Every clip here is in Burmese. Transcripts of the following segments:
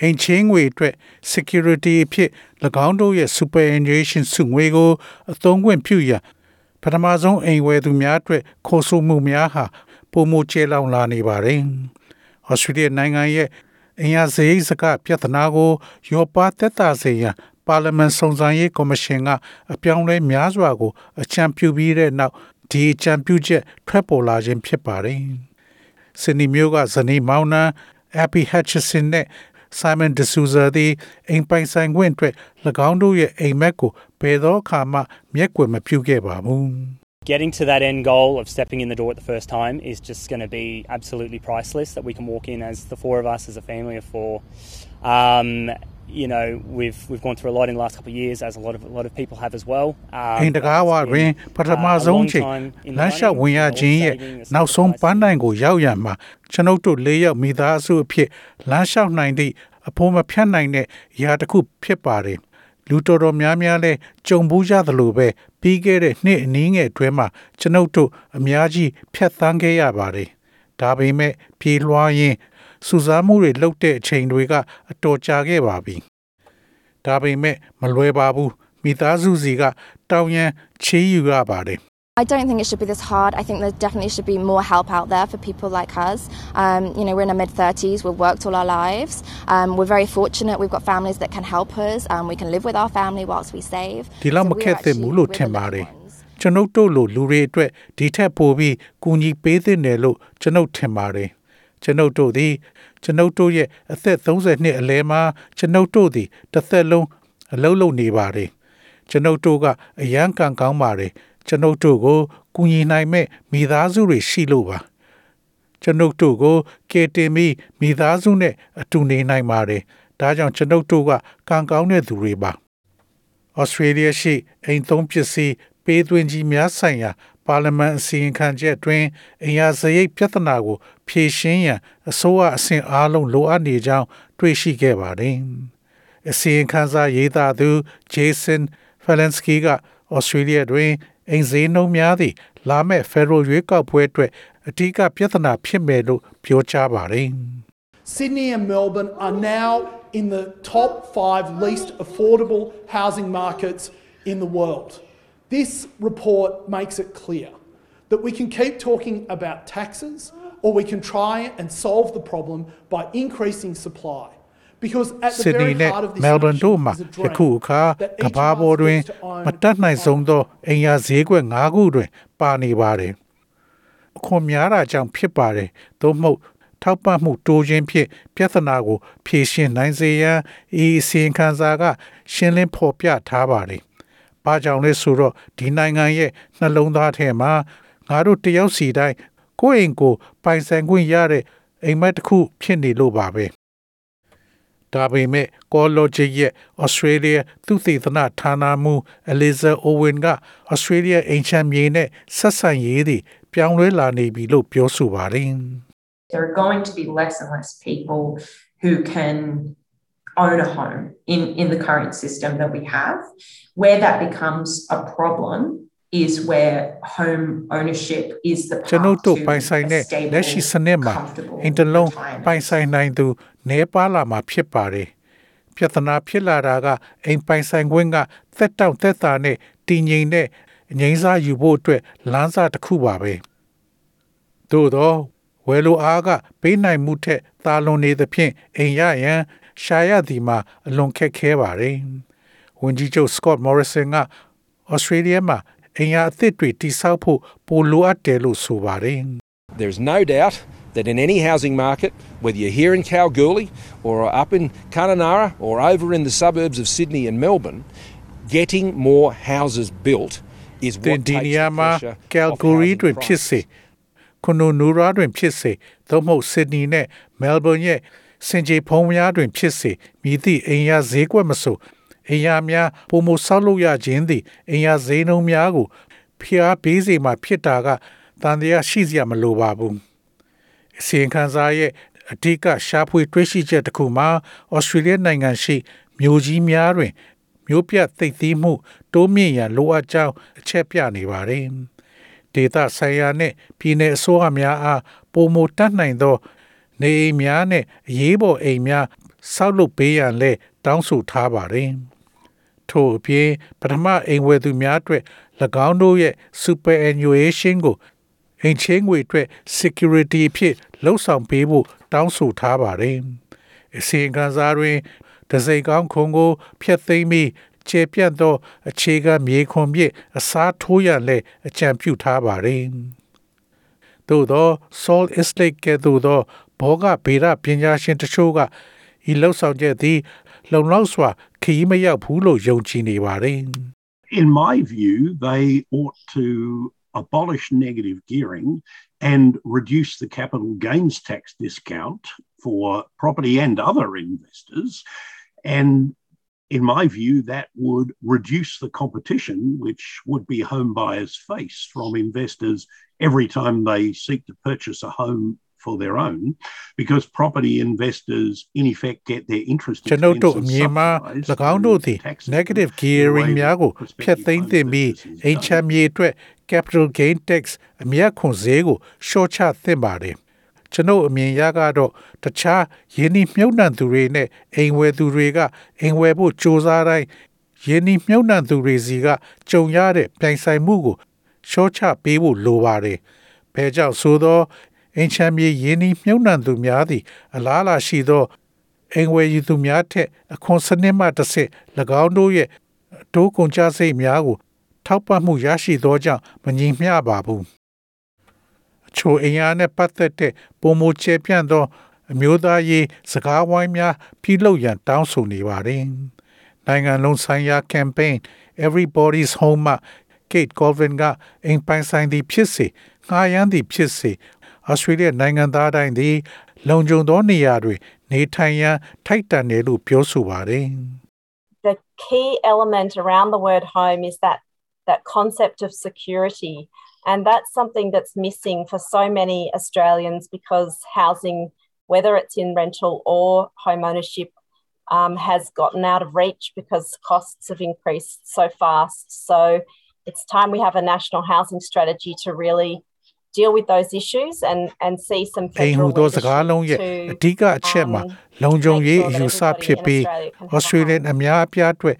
အင်ချင်းငွေအတွက် security အဖြစ်၎င်းတို့ရဲ့ superannuation စုငွေကိုအသုံးခွင့်ပြုရန်ပထမဆုံးအိမ်ဝယ်သူများအတွက်ခိုးဆိုးမှုများဟာပုံမကျဲလောင်လာနေပါတယ်။ဩစတြေးလျနိုင်ငံရဲ့အင်အားစရိတ်စကပြဿနာကိုရောပါသက်သာစေရန်ပါလီမန်စုံစမ်းရေးကော်မရှင်ကအပြောင်းလဲများစွာကိုအကြံပြုပြီးတဲ့နောက်ဒီအကြံပြုချက်ထွက်ပေါ်လာခြင်းဖြစ်ပါတယ်။စနီမျိုးကဇနီးမောင်နှံ Abby Hutchison နဲ့ Simon D'Souza သည်အိမ်ပိုင်ဆိုင်ခွင့်အတွက်၎င်းတို့ရဲ့အိမ်မက်ကိုဘယ်သောအခါမှမျက်ကွယ်မပြုခဲ့ပါဘူး Getting to that end goal of stepping in the door at the first time is just going to be absolutely priceless. That we can walk in as the four of us, as a family of four. Um, you know, we've we've gone through a lot in the last couple of years, as a lot of a lot of people have as well. Um, အိမ်တကားဝတွင်ပထမဆုံးချိန်လမ်းလျှောက်ဝင်ရခြင်းရဲ့နောက်ဆုံးပန်းတိုင်ကိုရောက်ရမှာကျွန်ုပ်တို့၄ယောက်မိသားစုအဖြစ်လမ်းလျှောက်နိုင်သည့်အဖို့မဖြတ်နိုင်တဲ့ຢာတစ်ခုဖြစ်ပါတယ်လူတော်တော်များများလဲကြုံဘူးကြသလိုပဲပြီးခဲ့တဲ့နှစ်အနည်းငယ်အတွင်းမှာကျွန်ုပ်တို့အများကြီးဖြတ်သန်းခဲ့ရပါတယ်ဒါပေမဲ့ပြေးလွှားရင်း စူးစမ်းမှုတွေလုပ်တဲ့အချိန်တွေကအတော်ကြာခဲ့ပါပြီဒါပေမဲ့မလွယ်ပါဘူးမိသားစုစီကတောင်းရန်ချေးယူရပါတယ် I don't think it should be this hard. I think there definitely should be more help out there for people like us. Um, you know, we're in our mid 30s, we've worked all our lives. Um, we're very fortunate, we've got families that can help us, um, we can live with our family whilst we save. ဒီလောက်မခက်သင့်ဘူးလို့ထင်ပါတယ်ကျွန်ုပ်တို့လိုလူတွေအတွက်ဒီထက်ပိုပြီးကူညီပေးသင့်တယ်လို့ကျွန်ုပ်ထင်ပါတယ် ကျွန်ုပ်တို့သည် ကျွန်ုပ်တို့ရဲ့အသက်30နှစ်အလယ်မှာကျွန်ုပ်တို့သည်တစ်သက်လုံးအလုံးလုံးနေပါတယ်ကျွန်ုပ်တို့ကအယံကံကောင်းပါတယ်ကျွန်ုပ်တို့ကိုကူညီနိုင်မဲ့မိသားစုတွေရှိလို့ပါကျွန်ုပ်တို့ကိုကေတင်ပြီးမိသားစုနဲ့အတူနေနိုင်ပါတယ်ဒါကြောင့်ကျွန်ုပ်တို့ကကံကောင်းတဲ့သူတွေပါဩစတြေးလျရှိအိမ်သုံးပစ္စည်းပေးသွင်းကြီးများဆိုင်ရာ ပါလီမန်အစည်းအဝေးချက်တွင်အင်အားစရိတ်ပြဿနာကို ဖြေရှင်းရန်အစိုးရအဆင့်အားလုံးလိုအပ်နေကြောင်းတွေ့ရှိခဲ့ပါတယ်။အစည်းအဝေးစာရေးသားသူ Jason Falensky ကဩစတြေးလျတွင်အိမ်ဈေးနှုန်းများသည့်လာမယ့် Federal ရွေးကောက်ပွဲအတွက်အထူးပြဿနာဖြစ်မယ်လို့ပြောကြားပါတယ်။ Sydney and Melbourne are now in the top five least affordable housing markets in the world. This report makes it clear that we can keep talking about taxes or we can try and solve the problem by increasing supply. Because at the စစ်ဒနီ very နဲ့ heart of this မဲလ်ဘန် nation တို့မှာ is a ယခု dream အခါ that က each ဘာ of ပေါ် us တွင် gets to own မတတ်နိုင်ဆုံးသောအိမ်ယာဈေးကွက်၅ခုတွင် ပါနေပါတယ်အခွန်များတာကြောင့်ဖြစ်ပါတယ်သို့မဟုတ်ထောက်ပံ့မှုတိုးခြင်းဖြင့်ပြဿနာကို ဖြေရှင်းနိုင်စေရန်ဤအစီရင်ခံစာက ရှင်းလင်းဖော်ပြထားပါတယ်။ ဘာကြောင့်လဲဆိုတော့ဒီနိုင်ငံရဲ့နှလုံးသားထဲမှာငါတို့တယောက်စီတိုင်းကိုယ့်အိမ်ကို ပိုင်ဆိုင်ခွင့်ရတဲ့အိမ်မက်တစ်ခုဖြစ်နေလို့ပါပဲ။ဒါပေမဲ့ Collogic ရဲ့ Australia သူသေသနဌာနမှူး Eliza Owen က Australia အိမ်ချမ်းမြေနဲ့ဆက်ဆံရေးတွေပြောင်းလဲလာနေပြီလို့ပြောဆိုပါတယ်။ there are going to be less and less people who can own a home in, in the current system that we have. Where that becomes a problem is where home ownership is the ကျွန်ုပ် path တို့ to ပိုင်ဆိုင် a တဲ့ stable, လက်ရှိစနစ်မှာ comfortable အင်တလုံး retirement. ပိုင်ဆိုင်နိုင်သူနေပါလာမှာဖြစ်ပါတယ်ပြဿနာဖြစ်လာတာကအိမ်ပိုင်ဆိုင်ခွင့်ကသက်တောင့်သက်သာနဲ့တည်ငြိမ်တဲ့အငိမ့်စားယူဖို့အတွက်လမ်းစာတစ်ခုပါပဲသို့တော့ဝယ်လိုအားကပေးနိုင်မှုထက်သာလွန်နေသဖြင့်အိမ်ရရန် ရှာရသည်မှာအလွန်ခက်ခဲပါတယ်ဝန်ကြီးချုပ် Scott Morrison က Australia မှာအိမ်ရအသစ်တွေတိစောက်ဖို့ပိုလိုအပ်တယ်လို့ဆိုပါတယ် There's no doubt that in any housing market, whether you're here in Kalgoorlie or up in Kununurra or over in the suburbs of Sydney and Melbourne, getting more houses built is တင် what ဒီ takes နီ the ယာမှာ pressure ကယ်လ် off ဂိုရီ housing တွင်ဖြစ်စေ prices. ခွန်နိုနူရာတွင်ဖြစ်စေသို့မဟုတ်ဆစ်ဒနီနဲ့မဲလ်ဘွန်ရဲ့ စင်ကြေဖုံများတွင် ဖြစ်စေမိသည့်အိမ်ယာဈေးကွက်မဆိုအိမ်ယာများပုံမဆောက်လုပ်ရခြင်းသည်အိမ်ယာဈေးနှုန်းများကိုဖျားပေးစေမှဖြစ်တာကတန်တရားရှိစရာမလိုပါဘူးအစီရင်ခံစာရဲ့အဓိကရှားဖွေတွေ့ရှိချက်တစ်ခုမှာဩစတြေးလျနိုင်ငံရှိမြို့ကြီးများတွင်မျိုးပြသိသိမှုတိုးမြင့်ရန်လိုအပ်ကြောင်းအချက်ပြနေပါတယ်။ဒေတာဆိုင်ရာနဲ့ပြည်내အစိုးရများအားပုံမတတ်နိုင်သော နေအိမ်များနဲ့အရေးပေါ်အိမ်များဆောက်လုပ်ပေးရန်လဲတောင်းဆိုထားပါတယ်။ထို့အပြင်ပထမအိမ်ဝယ်သူများအတွက်၎င်းတို့ရဲ့ superannuation ကိုအိမ်ချင်းငွေအတွက် security ဖြစ်လှုပ်ဆောင်ပေးဖို့တောင်းဆိုထားပါတယ်။အစီအကံစားတွင်ဒဇိကောင်းခုံကိုဖျက်သိမ်းပြီးခြေပြတ်သော အခြေခံမြေခွန်ပြည့်အစားထိုးရလဲအကြံပြုထားပါတယ်။သို့သော Salt Estate ကဲ့သို့သော ဘောဂဗေဒပညာရှင်တချို့ကဤလှုပ်ဆောင်ချက်သည်လုံလောက်စွာခရီးမရောက်ဘူးလို့ယုံကြည်နေပါတယ်။ In my view, they ought to abolish negative gearing and reduce the capital gains tax discount for property and other investors. And in my view, that would reduce the competition which would be home buyers face from investors every time they seek to purchase a home for their own because property investors in effect get their interest ကျွန်ုပ်တို့အမြင်မှာ၎င်းတို့သည် negative gearing များကိုဖျက်သိမ်းသင့်ပြီးအိမ်ချမ်းမြေအတွက် capital gain tax အမြတ်ခွန်ဈေးကိုရှော့ချသင့်ပါတယ်ကျွန်ုပ်အမြင်ရကတော့တခြားယင်းနှမြုပ်နှံသူတွေနဲ့အိမ်ဝယ်သူတွေကအိမ်ဝယ်ဖို့စ조사တိုင်းယင်းနှမြုပ်နှံသူတွေစီကကြုံရတဲ့ပြိုင်ဆိုင်မှုကိုရှော့ချပေးဖို့လိုပါတယ်။ဘဲကြောင့်ဆိုသော အင်ချမ်းမြေရင်းနှီးမြုပ်နှံသူများသည် အလားအလာရှိသောအင်ဝယ်ယူသူများထက်အခွန်စနစ်မှတစ်ဆင့်၎င်းတို့ရဲ့တိုးကုန်ကျစရိတ်များကို ထောက်ပံ့မှုရရှိသောကြောင့်မငြိမ်မျှပါဘူးအချို့အင်အားနဲ့ပတ်သက်တဲ့ပုံမချေပြန့်သော အမျိုးသားရေးစကားဝိုင်းများပြုလုပ်ရန်တောင်းဆိုနေပါတယ်နိုင်ငံလုံးဆိုင်ရာ campaign everybody's home မှာ Kate Colvin ကအိမ်ပိုင်ဆိုင်သည်ဖြစ်စေငှားရမ်းသည်ဖြစ်စေ ဩစတြေးလျနိုင်ငံသားတိုင်းသည်လုံခြုံသောနေရာတွင်နေထိုင်ရန်ထိုက်တန်တယ်လို့ပြောဆိုပါတယ် The key element around the word home is that that concept of security and that's something that's missing for so many Australians because housing whether it's in rental or home ownership um, has gotten out of reach because costs have increased so fast. So it's time we have a national housing strategy to really deal with those issues and and see some အိမ်ဟူ federal သောစကားလုံးရဲ့ leadership အဓိကအချက်မှာ um, လုံခြုံရေး make အ sure ယူ that ဆဖြစ်ပြီး everybody in Australia can have a Australian အများအပြားအတွက်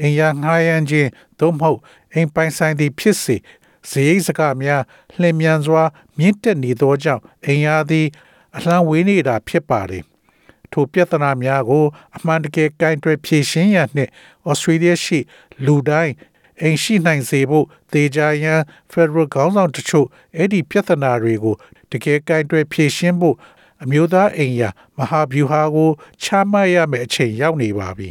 အိမ်ရငှားရမ်းခြင်းသို့မဟုတ်အိမ်ပိုင်ဆိုင်သည်ဖြစ်စေဇေယိစကားများလျင်မြန်စွာ မြင့်တက်နေသောကြောင့်အိမ်ရသည် အလှမ်းဝေးနေတာဖြစ်ပါတယ်ထိုပြဿနာများကို အမှန်တကယ်ကင်တွယ်ဖြေရှင်းရန်နှင့်ဩစတြေးလျရှိလူတိုင်း အိမ်ရှိနိုင်စေဖို့တေချာရန် Federal ခေါင်းဆောင်တချို့အဲ့ဒီပြဿနာတွေကိုတကယ်ကင်တွယ်ဖြေရှင်းဖို့အမျိုးသားအိမ်ယာမဟာဗျူဟာကိုချမှတ်ရမယ့်အချိန်ရောက်နေပါပြီ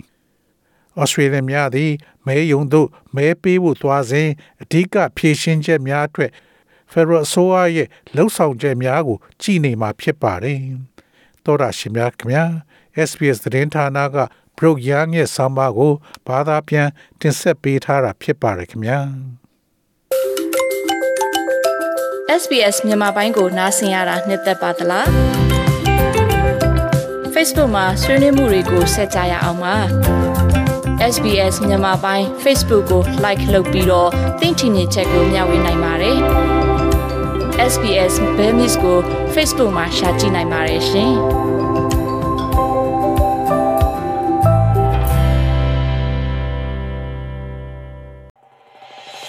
။ဩစတြေးလျများသည်မဲယုံတို့မဲပေးဖို့သွားစဉ်အဓိကဖြေရှင်းချက်များအတွက် Federal အစိုးရရဲ့လှုပ်ဆောင်ချက်များကိုကြည်နေမှာဖြစ်ပါတယ်။သောတာရှင်များခင်ဗျာ SBS သတင်းဌာနက Brook Young ရဲ့ဆောင်းပါးကိုဘာသာပြန်တင်ဆက်ပေးထားတာဖြစ်ပါတယ်ခင်ဗျာ SBS မြန်မာပိုင်းကိုနားဆင်ရတာနှစ်သက်ပါတလား Facebook မှာဆွေးနွေးမှုတွေကိုဆက်ကြရအောင်ပါ SBS မြန်မာပိုင်း Facebook ကို like လုပ်ပြီးတော့သင်ချင်တဲ့ချက်ကိုမျှဝေနိုင်ပါတယ် SBS Bemis ကို Facebook မှာ share ကြည့်နိုင်ပါတယ်ရှင်